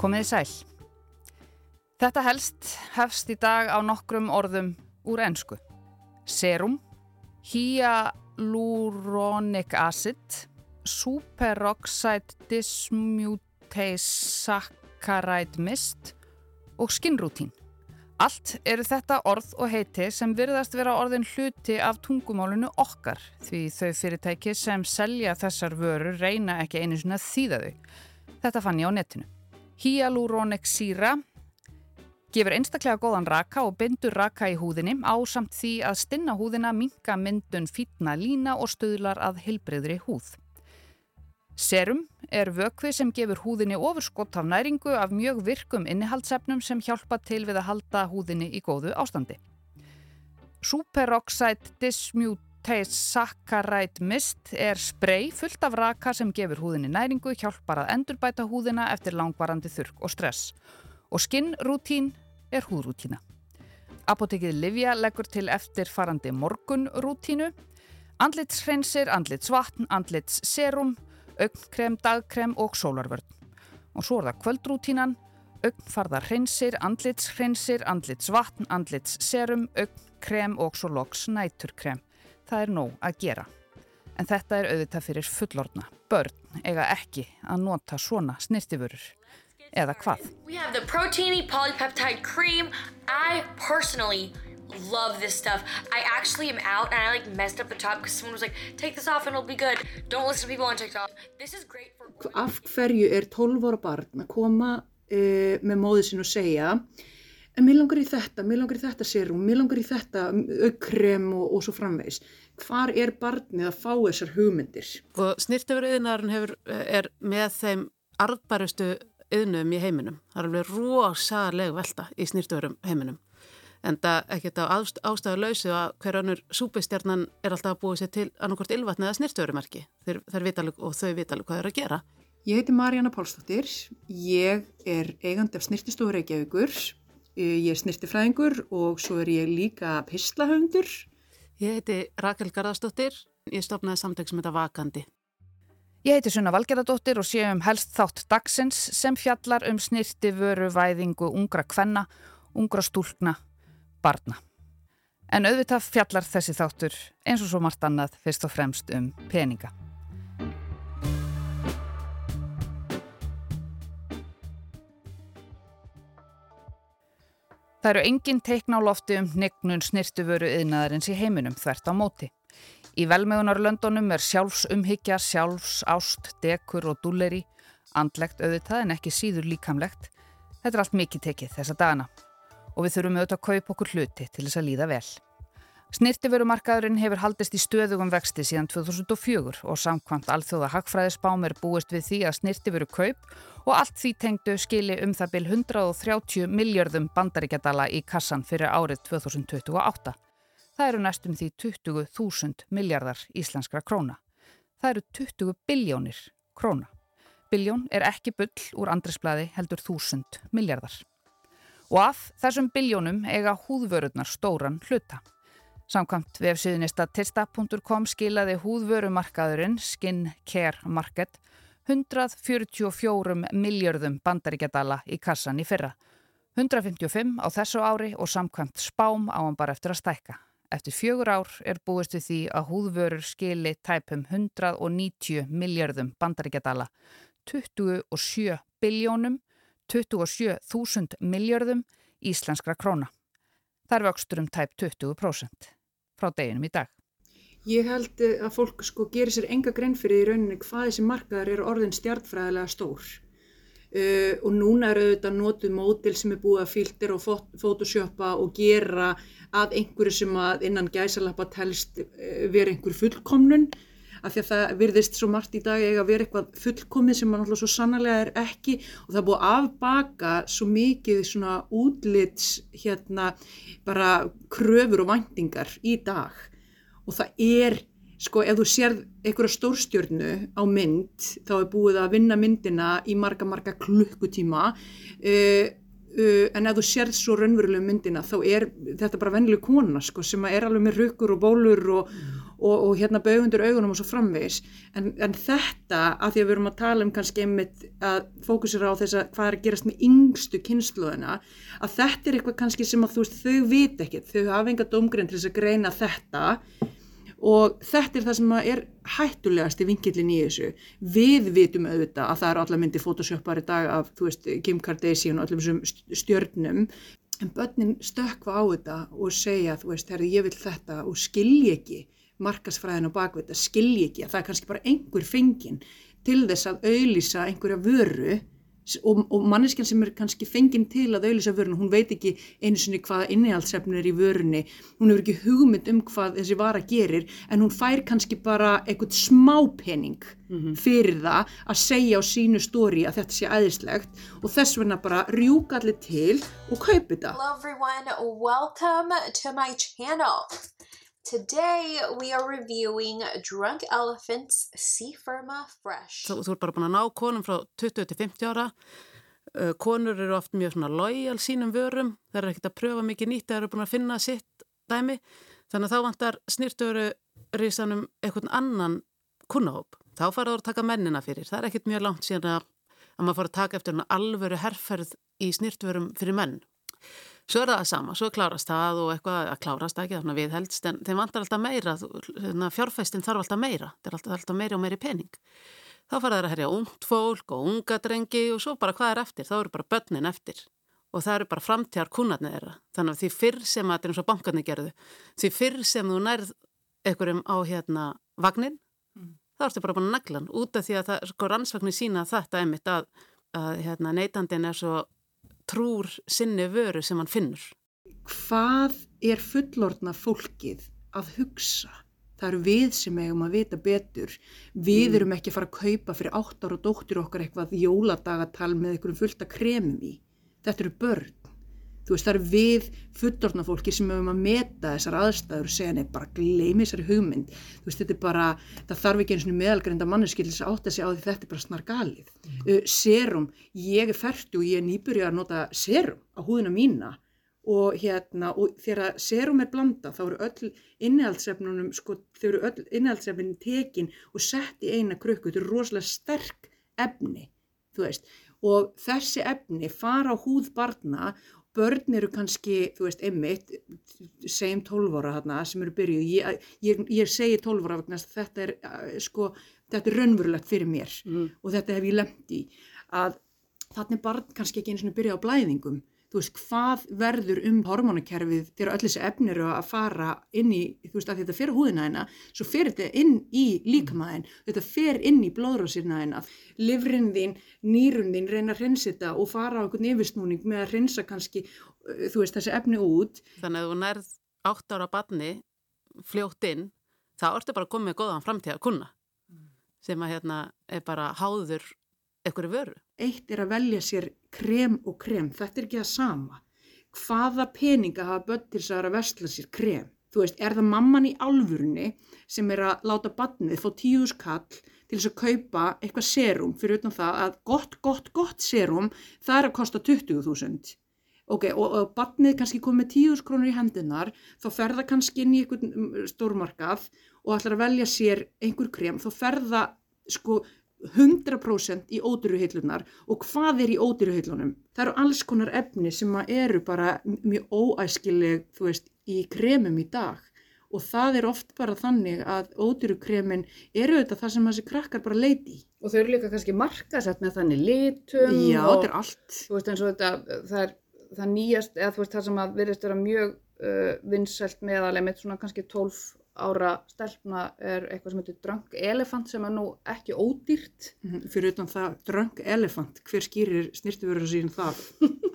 Komiði sæl. Þetta helst hefst í dag á nokkrum orðum úr ennsku. Serum, hyaluronic acid, superoxide dismutase saccharide mist og skinnrútín. Allt eru þetta orð og heiti sem virðast vera orðin hluti af tungumálunu okkar því þau fyrirtæki sem selja þessar vörur reyna ekki einu svona þýða þau. Þetta fann ég á netinu. Hyaluronic síra gefur einstaklega góðan raka og bindur raka í húðinni á samt því að stinna húðina, minka myndun fítna lína og stöðlar að hilbriðri húð. Serum er vökvi sem gefur húðinni ofurskott af næringu af mjög virkum innihaldsefnum sem hjálpa til við að halda húðinni í góðu ástandi. Superoxide dismutase saccharide mist er sprey fullt af raka sem gefur húðinni næringu, hjálpar að endurbæta húðina eftir langvarandi þurrk og stress. Og skinnrútín er húðrútína. Apotekið Livja leggur til eftirfarandi morgunrútínu, andlitshreinsir, andlitsvatn, andlitsserum, augnkrem, dagkrem og sólarvörn. Og svo er það kvöldrútínan, augnfarðar hreinsir, andlitshreinsir, andlitsvatn, andlitsserum, augnkrem og svo loks næturkrem. Það er nóg að gera. En þetta er auðvitað fyrir fullorna. Börn eiga ekki að nota svona snirtifurur. Eða hvað? We have the Proteini Polypeptide Cream. I personally love this stuff. I actually am out and I like messed up the top because someone was like, take this off and it'll be good. Don't listen to people on TikTok. This is great for... Af hverju er 12 ára barn að koma uh, með móðið sín og segja en mér langar í þetta, mér langar í þetta sérum, mér langar í þetta aukkrem og, og svo framvegs. Hvar er barnið að fá þessar hugmyndir? Og snirtifuröðinarinn er með þeim arðbærustu yðnum í heiminum. Það er alveg rosalega velta í snirtifuröðum heiminum en það ekkert á ástæðu lausu að hver annur súpistjarnan er alltaf að búið sér til annarkort ylvatni eða snirtörumerki og þau vita alveg hvað er að gera. Ég heiti Marjana Pálsdóttir, ég er eigandi af snirtistofur Reykjavíkur, ég er snirtifræðingur og svo er ég líka pislahöndur. Ég heiti Rakel Garðarsdóttir, ég stopnaði samtök sem heita Vakandi. Ég heiti Sunna Valgerðardóttir og sé um helst þátt dagsins sem fjallar um snirtiföru væðingu ungra kvenna, ungra stúlkna barna. En auðvitað fjallar þessi þáttur eins og svo margt annað fyrst og fremst um peninga. Það eru engin teikn á lofti um hnignun snirtuvöru yðnaðarins í heiminum þvert á móti. Í velmegunarlöndunum er sjálfsumhyggja, sjálfsást, dekur og dúleri, andlegt auðvitað en ekki síður líkamlegt. Þetta er allt mikið tekið þessa dagana og við þurfum auðvitað að kaupa okkur hluti til þess að líða vel. Snirtiförumarkaðurinn hefur haldist í stöðugum vexti síðan 2004 og samkvæmt alþjóða hagfræðisbám er búist við því að snirtiföru kaup og allt því tengdu skili um það byl 130 miljardum bandaríkjadala í kassan fyrir árið 2028. Það eru næstum því 20.000 miljardar íslenskra króna. Það eru 20 biljónir króna. Biljón er ekki bull úr andrisbladi heldur 1000 miljardar. Og af þessum biljónum eiga húðvörurnar stóran hluta. Samkvæmt vefsíðinista tista.com skilaði húðvörumarkaðurinn Skin Care Market 144 miljörðum bandaríkjadala í kassan í fyrra. 155 á þessu ári og samkvæmt spám á hann bara eftir að stækka. Eftir fjögur ár er búist við því að húðvörur skili tæpum 190 miljörðum bandaríkjadala, 27 biljónum 27.000 miljörðum íslenskra króna. Það er vöxtur um tæp 20% frá deginum í dag. Ég held eh, að fólk sko gerir sér enga grein fyrir í rauninni hvað þessi markaðar eru orðin stjartfræðilega stór. Uh, og núna eru auðvitað nótuð mótil sem er búið að filter og photoshoppa og gera að einhverju sem að innan gæsalappa telst uh, vera einhver fullkomnun af því að það virðist svo margt í dag eiga að vera eitthvað fullkomið sem mann alltaf svo sannarlega er ekki. Og það búið afbaka svo mikið svona útlits hérna bara kröfur og vendingar í dag. Og það er sko ef þú sér einhverja stórstjörnu á mynd þá er búið að vinna myndina í marga marga klukkutíma. Uh, uh, en ef þú sér svo raunverulega myndina þá er þetta bara vennileg kona sko sem er alveg með rökkur og bólur og og, og hérna baugundur augunum og svo framvegis. En, en þetta að því að við erum að tala um kannski einmitt að fókusera á þess að hvað er að gerast með yngstu kynsluðina að þetta er eitthvað kannski sem að þú veist þau vit ekki, þau hafa enga domgrein til þess að greina þetta. Og þetta er það sem er hættulegast í vingillin í þessu. Við vitum auðvitað að það er allar myndi photoshoppar í dag af veist, Kim Kardashian og allir þessum stjörnum. En börnin stökfa á þetta og segja þú veist, herri ég vil þetta og skilji ekki markasfræðin og bakvita, skilji ekki að það er kannski bara einhver fengin til þess að auðlýsa einhverja vöru og, og manneskjan sem er kannski fenginn til að auðvisa vörun, hún veit ekki einu sinni hvaða innihaldsefni er í vörunni, hún hefur ekki hugmynd um hvað þessi vara gerir en hún fær kannski bara eitthvað smápenning mm -hmm. fyrir það að segja á sínu stóri að þetta sé æðislegt og þess vegna bara rjúka allir til og kaupi þetta. Hello everyone, welcome to my channel. Today we are reviewing Drunk Elephant's Sea Firma Fresh. Þú, þú er bara búin að ná konum frá 20-50 ára. Uh, konur eru oft mjög svona lojal sínum vörum. Það er ekkert að pröfa mikið nýtt, það eru búin að finna sitt dæmi. Þannig að þá vantar snýrtöru risanum einhvern annan kunnahóp. Þá fara það að taka mennina fyrir. Það er ekkert mjög langt síðan að, að maður fara að taka eftir alvöru herrferð í snýrtvörum fyrir menn. Svo er það sama, svo klárast það og eitthvað að klárast ekki, þannig að við helst, en þeim vantar alltaf meira, hérna, fjárfæstin þarf alltaf meira, það er alltaf, alltaf meiri og meiri pening. Þá fara það að herja ungt fólk og unga drengi og svo bara hvað er eftir, þá eru bara börnin eftir og það eru bara framtíðar kunnarnir þeirra. Þannig að því fyrr sem að þetta er eins og bankarnir gerðu, því fyrr sem þú nærð einhverjum á hérna vagnin, mm. þá ertu bara bara naglan út af því að það, sko rannsvagnir sína þetta einmitt að, að hérna, neytandin er svo trúr sinni vöru sem hann finnur. Hvað er fullorðna fólkið að hugsa? Það eru við sem eigum að vita betur. Við mm. erum ekki að fara að kaupa fyrir áttar og dóttir okkar eitthvað jóladagatal með einhverjum fullta kremum í. Þetta eru börn. Þú veist, það eru við fullorðna fólki sem hefum að meta þessar aðstæður og segja nefn, bara gleymi þessari hugmynd. Þú veist, þetta er bara, það þarf ekki eins og meðalgreinda manneskil þess að sig á því þetta er bara snar galið. Mm. Uh, serum, ég er færtu og ég er nýburið að nota serum á húðina mína og hérna, og þegar serum er blanda þá eru öll innihaldsefnunum, sko, þau eru öll innihaldsefnin tekin og sett í eina krukku. Þetta eru rosalega sterk efni, þú veist, og þessi efni fara á húð barna börn eru kannski, þú veist, einmitt, segjum 12 ára hérna sem eru byrjuð, ég, ég, ég segi 12 ára vegna þetta er, sko, þetta er raunverulegt fyrir mér mm. og þetta hef ég lemt í að þannig barn kannski ekki eins og byrja á blæðingum þú veist, hvað verður um hormónakerfið þegar öll þessi efnir eru að fara inn í, þú veist, að þetta fer húðina hérna, svo fer þetta inn í líkamæðin, þetta fer inn í blóðrásirna hérna, livrin þín, nýrun þín reyna að reynsa þetta og fara á einhvern yfirsnúning með að reynsa kannski, uh, þú veist, þessi efni út. Þannig að þú nærð átt ára barni fljótt inn, þá ertu bara komið góðan framtíða kuna sem að hérna er bara háður einhverju vöru. Eitt er að velja sér krem og krem, þetta er ekki það sama. Hvaða peninga hafa börn til þess að vera að vestla sér krem? Þú veist, er það mamman í alvurni sem er að láta barnið fá tíus kall til þess að kaupa eitthvað serum fyrir utan það að gott, gott, gott serum það er að kosta 20.000. Ok, og, og barnið kannski komið tíus krónur í hendunar, þá ferða kannski inn í einhvern mm, stórmarkað og ætlar að velja sér einhver krem, þá ferða sko 100% í ódýruhyllunar og hvað er í ódýruhyllunum? Það eru alls konar efni sem eru bara mjög óæskileg veist í kremum í dag og það er oft bara þannig að ódýrukremin eru þetta það sem þessi krakkar bara leiti í. Og þau eru líka kannski markasett með þannig litum Já, og þetta er allt. Þú veist eins og þetta, það er það nýjast, eða þú veist það sem að verðist vera mjög uh, vinnselt meðal með svona kannski 12 ára stelpna er eitthvað sem heitir Drunk Elephant sem er nú ekki ódýrt. Mm -hmm. Fyrir utan það Drunk Elephant, hver skýrir snirtiförður sín það?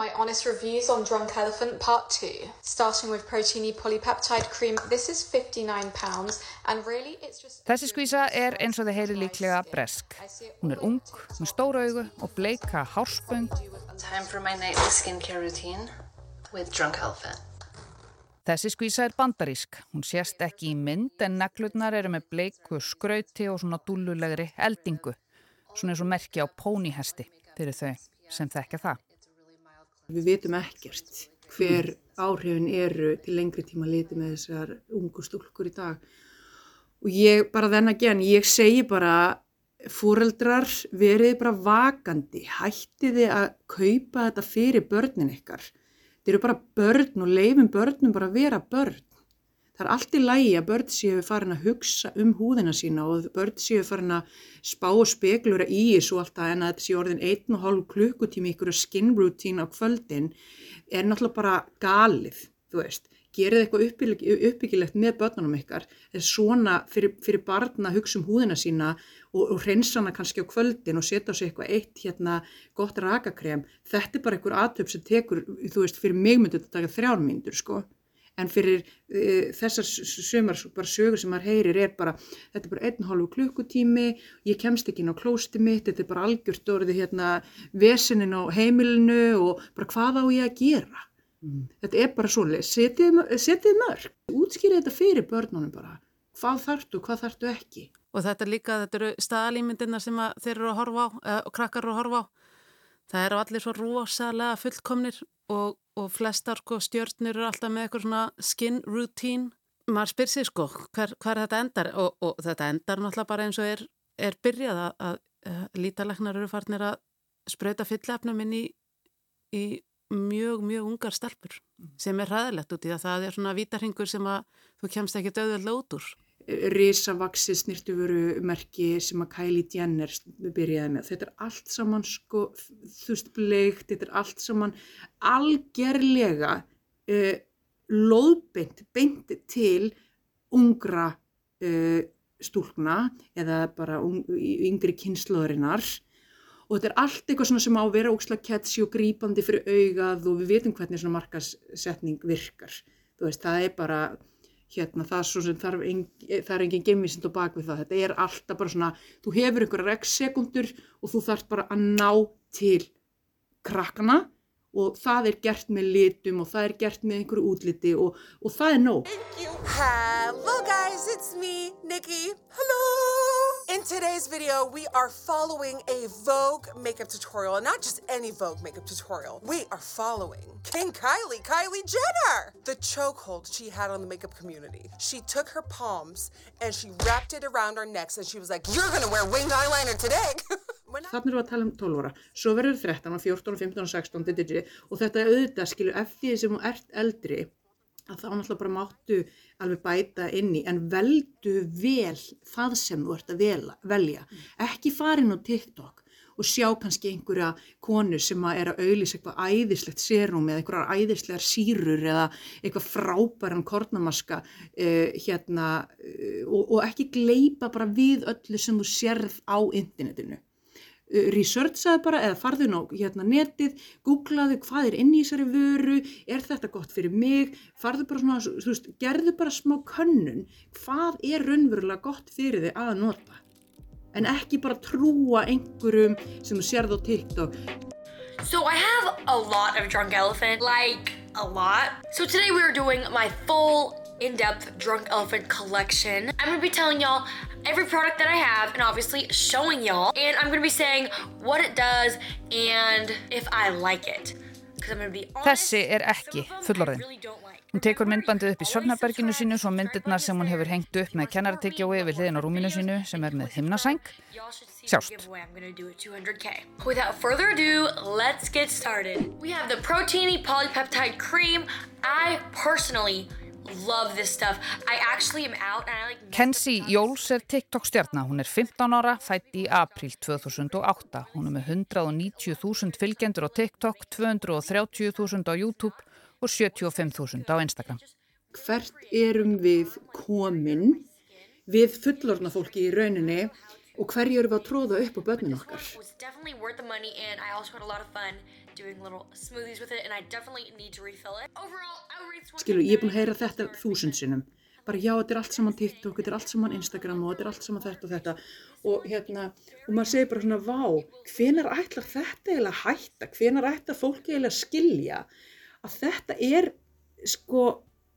My honest reviews on Drunk Elephant Part 2, starting with Proteini Polypeptide Cream. This is 59 pounds and really it's just... Þessi skvísa er eins og þið heyri líklega bresk. Hún er ung, með stóra augu og bleika hárspöng. Time for my nightly skincare routine with Drunk Elephant. Þessi skvísa er bandarísk. Hún sést ekki í mynd en neglutnar eru með bleiku skrauti og svona dúlulegri eldingu. Svona eins og merki á pónihesti fyrir þau sem þekka það. Við vitum ekkert hver áhrifin eru til lengri tíma liti með þessar ungu stúlkur í dag og ég bara þenn að gen, ég segi bara fóreldrar verið bara vakandi, hættið þið að kaupa þetta fyrir börnin ykkar. Þeir eru bara börn og leifum börnum bara að vera börn. Það er allt í lægi að börn séu farin að hugsa um húðina sína og börn séu farin að spá og speklura í þessu alltaf en að þetta séu orðin einn og hálf klukkutími ykkur skin routine á kvöldin er náttúrulega bara galið, þú veist gerið eitthvað uppbyggileg, uppbyggilegt með börnunum ykkar, er svona fyrir, fyrir barna hugsa um húðina sína og, og reynsa hana kannski á kvöldin og setja á sig eitthvað eitt hérna gott rakakrem, þetta er bara einhver aðtöp sem tekur, þú veist, fyrir mig myndi þetta taka þrjármyndur, sko. En fyrir uh, þessar sömur bara sögur sem maður heyrir er bara þetta er bara einn hálfu klukkutími ég kemst ekki inn á klósti mitt, þetta er bara algjört orðið hérna vesinin á heimilinu og bara hvað á ég að gera Mm. Þetta er bara svoleið, setið, setið mörg, útskýrið þetta fyrir börnunum bara, hvað þartu, hvað þartu ekki. Og þetta líka, þetta eru staðalýmyndina sem þeir eru að horfa á, eða, og krakkar eru að horfa á. Það eru allir svo rosalega fullkomnir og, og flestar sko, stjórnir eru alltaf með eitthvað svona skin routine. Maður spyr sér sko, hver, hver þetta endar og, og þetta endar náttúrulega bara eins og er, er byrjað að, að, að lítaleknar eru farnir að spröyta fyllefnum inn í, í mjög, mjög ungar stelpur sem er ræðilegt út í það. Það er svona vítarhingur sem að þú kemst ekki döðulega út úr. Rísavaksi snirtuföru merki sem að Kylie Jenner byrjaði með. Þetta er allt saman sko, þú veist, bleikt, þetta er allt saman algerlega uh, loðbeint, beint til ungra uh, stúlna eða bara yngri kynnslóðurinnar og þetta er allt eitthvað sem á að vera ókslega ketsi og grípandi fyrir augað og við veitum hvernig svona markasetning virkar. Þú veist, það er bara, hérna, það er svo sem þarf, er engin gemisind á bakvið það. Þetta er alltaf bara svona, þú hefur einhverja rekssekundur og þú þarf bara að ná til krakkana og það er gert með litum og það er gert með einhverju útliti og, og það er nóg. Hello guys, it's me, Nikki. Hello! In today's video, we are following a Vogue makeup tutorial, and not just any Vogue makeup tutorial. We are following King Kylie, Kylie Jenner! The chokehold she had on the makeup community. She took her palms and she wrapped it around our necks and she was like, you're gonna wear winged eyeliner today! Þannig erum við að tala um 12 óra, svo verður 13, 14, 15 og 16 digri, og þetta auðvitað skilur eftir því sem þú ert eldri að þá náttúrulega bara máttu alveg bæta inn í. En veldu vel það sem þú ert að vela, velja, ekki farin á TikTok og sjá kannski einhverja konu sem að er að auðlýsa eitthvað æðislegt serum eða einhverjar æðislegar sírur eða eitthvað frábæran kornamaska uh, hérna uh, og, og ekki gleipa bara við öllu sem þú sérð á internetinu researchaði bara eða farðu ná hérna netið, googlaðu hvað er inn í þessari vöru, er þetta gott fyrir mig, farðu bara svona, þú veist, gerðu bara smá könnun, hvað er raunverulega gott fyrir þig að nota, en ekki bara trúa einhverjum sem þú sérð á TikTok. So I have a lot of Drunk Elephant, like a lot. So today we are doing my full in-depth Drunk Elephant collection. I'm gonna be telling y'all every product that I have and obviously showing y'all. And I'm gonna be saying what it does and if I like it. Þessi er ekki fullorðin. Hún tekur myndbandið upp í Sörnarberginu sínu svo myndirnar sem hún hefur hengt upp með kennaratyggjói við hliðin á rúminu sínu sem er með himnasæng. Sjást. Without further ado, let's get started. We have the Proteiny Polypeptide Cream. I personally Kenzie Jóls er TikTok stjarnar, hún er 15 ára, fætt í april 2008. Hún er með 190.000 fylgjendur á TikTok, 230.000 á YouTube og 75.000 á Instagram. Hvert erum við komin við fullorna fólki í rauninni og hverju erum við að tróða upp á börnum okkar? Skilu, ég er búin að heyra þetta þúsund sinnum. Bara já, þetta er allt saman TikTok, þetta er allt saman Instagram og þetta er allt saman þetta og þetta. Og hérna, og maður segir bara svona, vá, hvenar ætlar þetta eiginlega að hætta? Hvenar ætlar fólki eiginlega að skilja að þetta er, sko,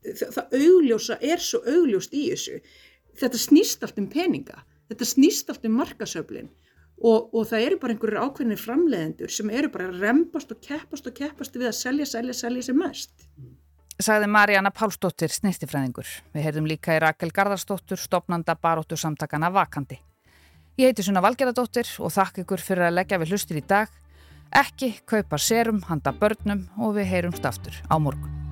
það, það augljósa er svo augljóst í þessu. Þetta snýst allt um peninga, þetta snýst allt um markasöflin og, og það eru bara einhverjir ákveðinir framleiðendur sem eru bara að rempast og keppast og keppast við að selja, selja, selja sem mest. sagði Marjana Pálsdóttir snirtifræðingur. Við heyrðum líka í Rakel Garðarsdóttur, stopnanda baróttu samtakana Vakandi. Ég heiti Sunna Valgeradóttir og þakk ykkur fyrir að leggja við hlustir í dag. Ekki kaupa serum handa börnum og við heyrumst aftur á morgun.